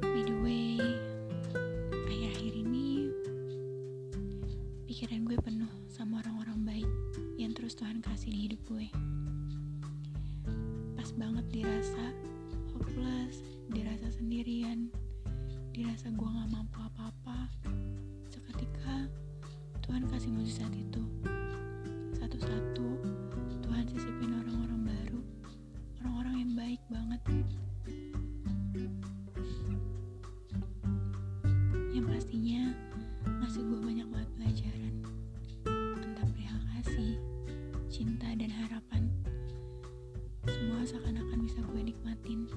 By the way Akhir-akhir ini Pikiran gue penuh sama orang-orang baik Yang terus Tuhan kasih di hidup gue Pas banget dirasa hopeless, dirasa sendirian, dirasa gue gak mampu apa-apa. Seketika Tuhan kasih mujizat itu. Pastinya ngasih gue banyak banget pelajaran. Entah perihal kasih, cinta, dan harapan. Semua seakan-akan bisa gue nikmatin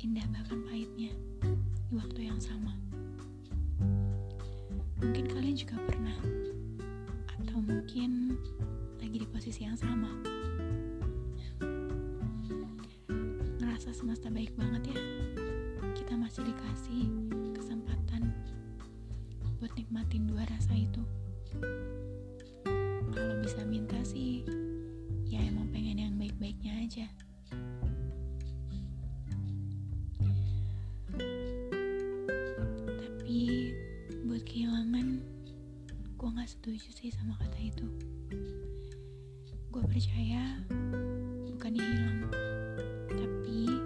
indah bahkan pahitnya di waktu yang sama. Mungkin kalian juga pernah, atau mungkin lagi di posisi yang sama. Ngerasa semesta baik banget ya, kita masih dikasih kesempatan buat nikmatin dua rasa itu. Kalau bisa minta sih, ya emang pengen yang baik-baiknya aja. Tapi buat kehilangan, gue gak setuju sih sama kata itu. Gue percaya bukannya hilang, tapi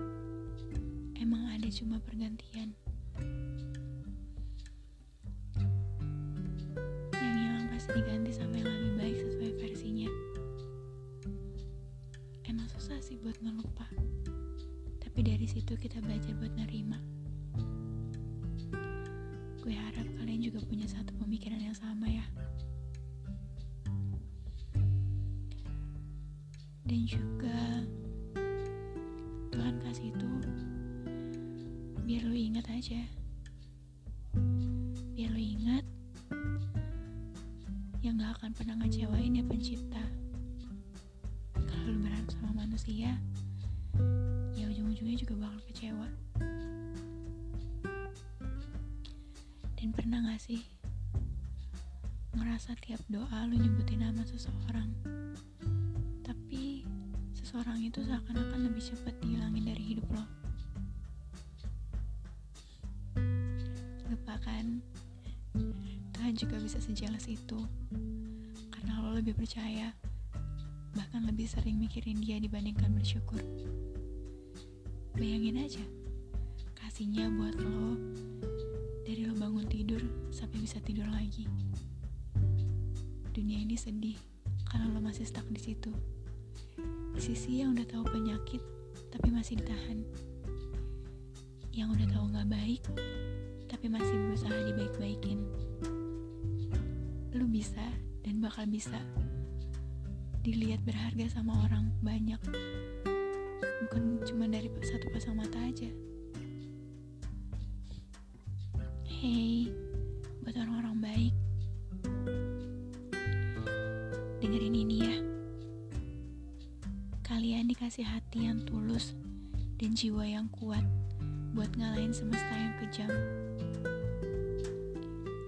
emang ada cuma pergantian. Yang hilang pasti diganti sama yang lebih baik sesuai versinya. Emang susah sih buat ngelupa, tapi dari situ kita belajar buat nerima. Gue harap kalian juga punya satu pemikiran yang sama ya. Dan juga Tuhan kasih itu biar lu ingat aja. Biar lu ingat yang gak akan pernah ngecewain ya pencipta. Kalau lu berharap sama manusia, ya ujung-ujungnya juga bakal kecewa. Dan pernah gak sih ngerasa tiap doa lu nyebutin nama seseorang, tapi seseorang itu seakan-akan lebih cepat dihilangin dari hidup lo. Lupakan, Tuhan juga bisa sejelas itu, karena lo lebih percaya, bahkan lebih sering mikirin dia dibandingkan bersyukur. Bayangin aja, kasihnya buat lo dari lo bangun tidur sampai bisa tidur lagi. Dunia ini sedih karena lo masih stuck di situ. Sisi yang udah tahu penyakit tapi masih ditahan. Yang udah tahu nggak baik tapi masih berusaha dibaik-baikin. Lu bisa dan bakal bisa dilihat berharga sama orang banyak. Bukan cuma dari satu pasang mata aja. Hey, buat orang-orang baik. Dengerin ini ya. Kalian dikasih hati yang tulus dan jiwa yang kuat buat ngalahin semesta yang kejam.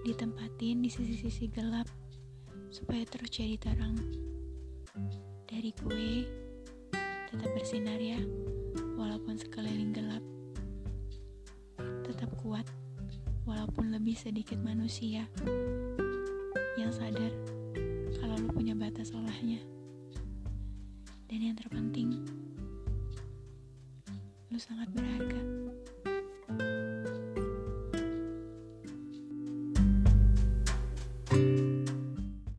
Ditempatin di sisi-sisi gelap supaya terus jadi terang. Dari gue, tetap bersinar ya, walaupun sekeliling gelap. Tetap kuat walaupun lebih sedikit manusia yang sadar kalau lu punya batas olahnya. Dan yang terpenting, lu sangat berharga.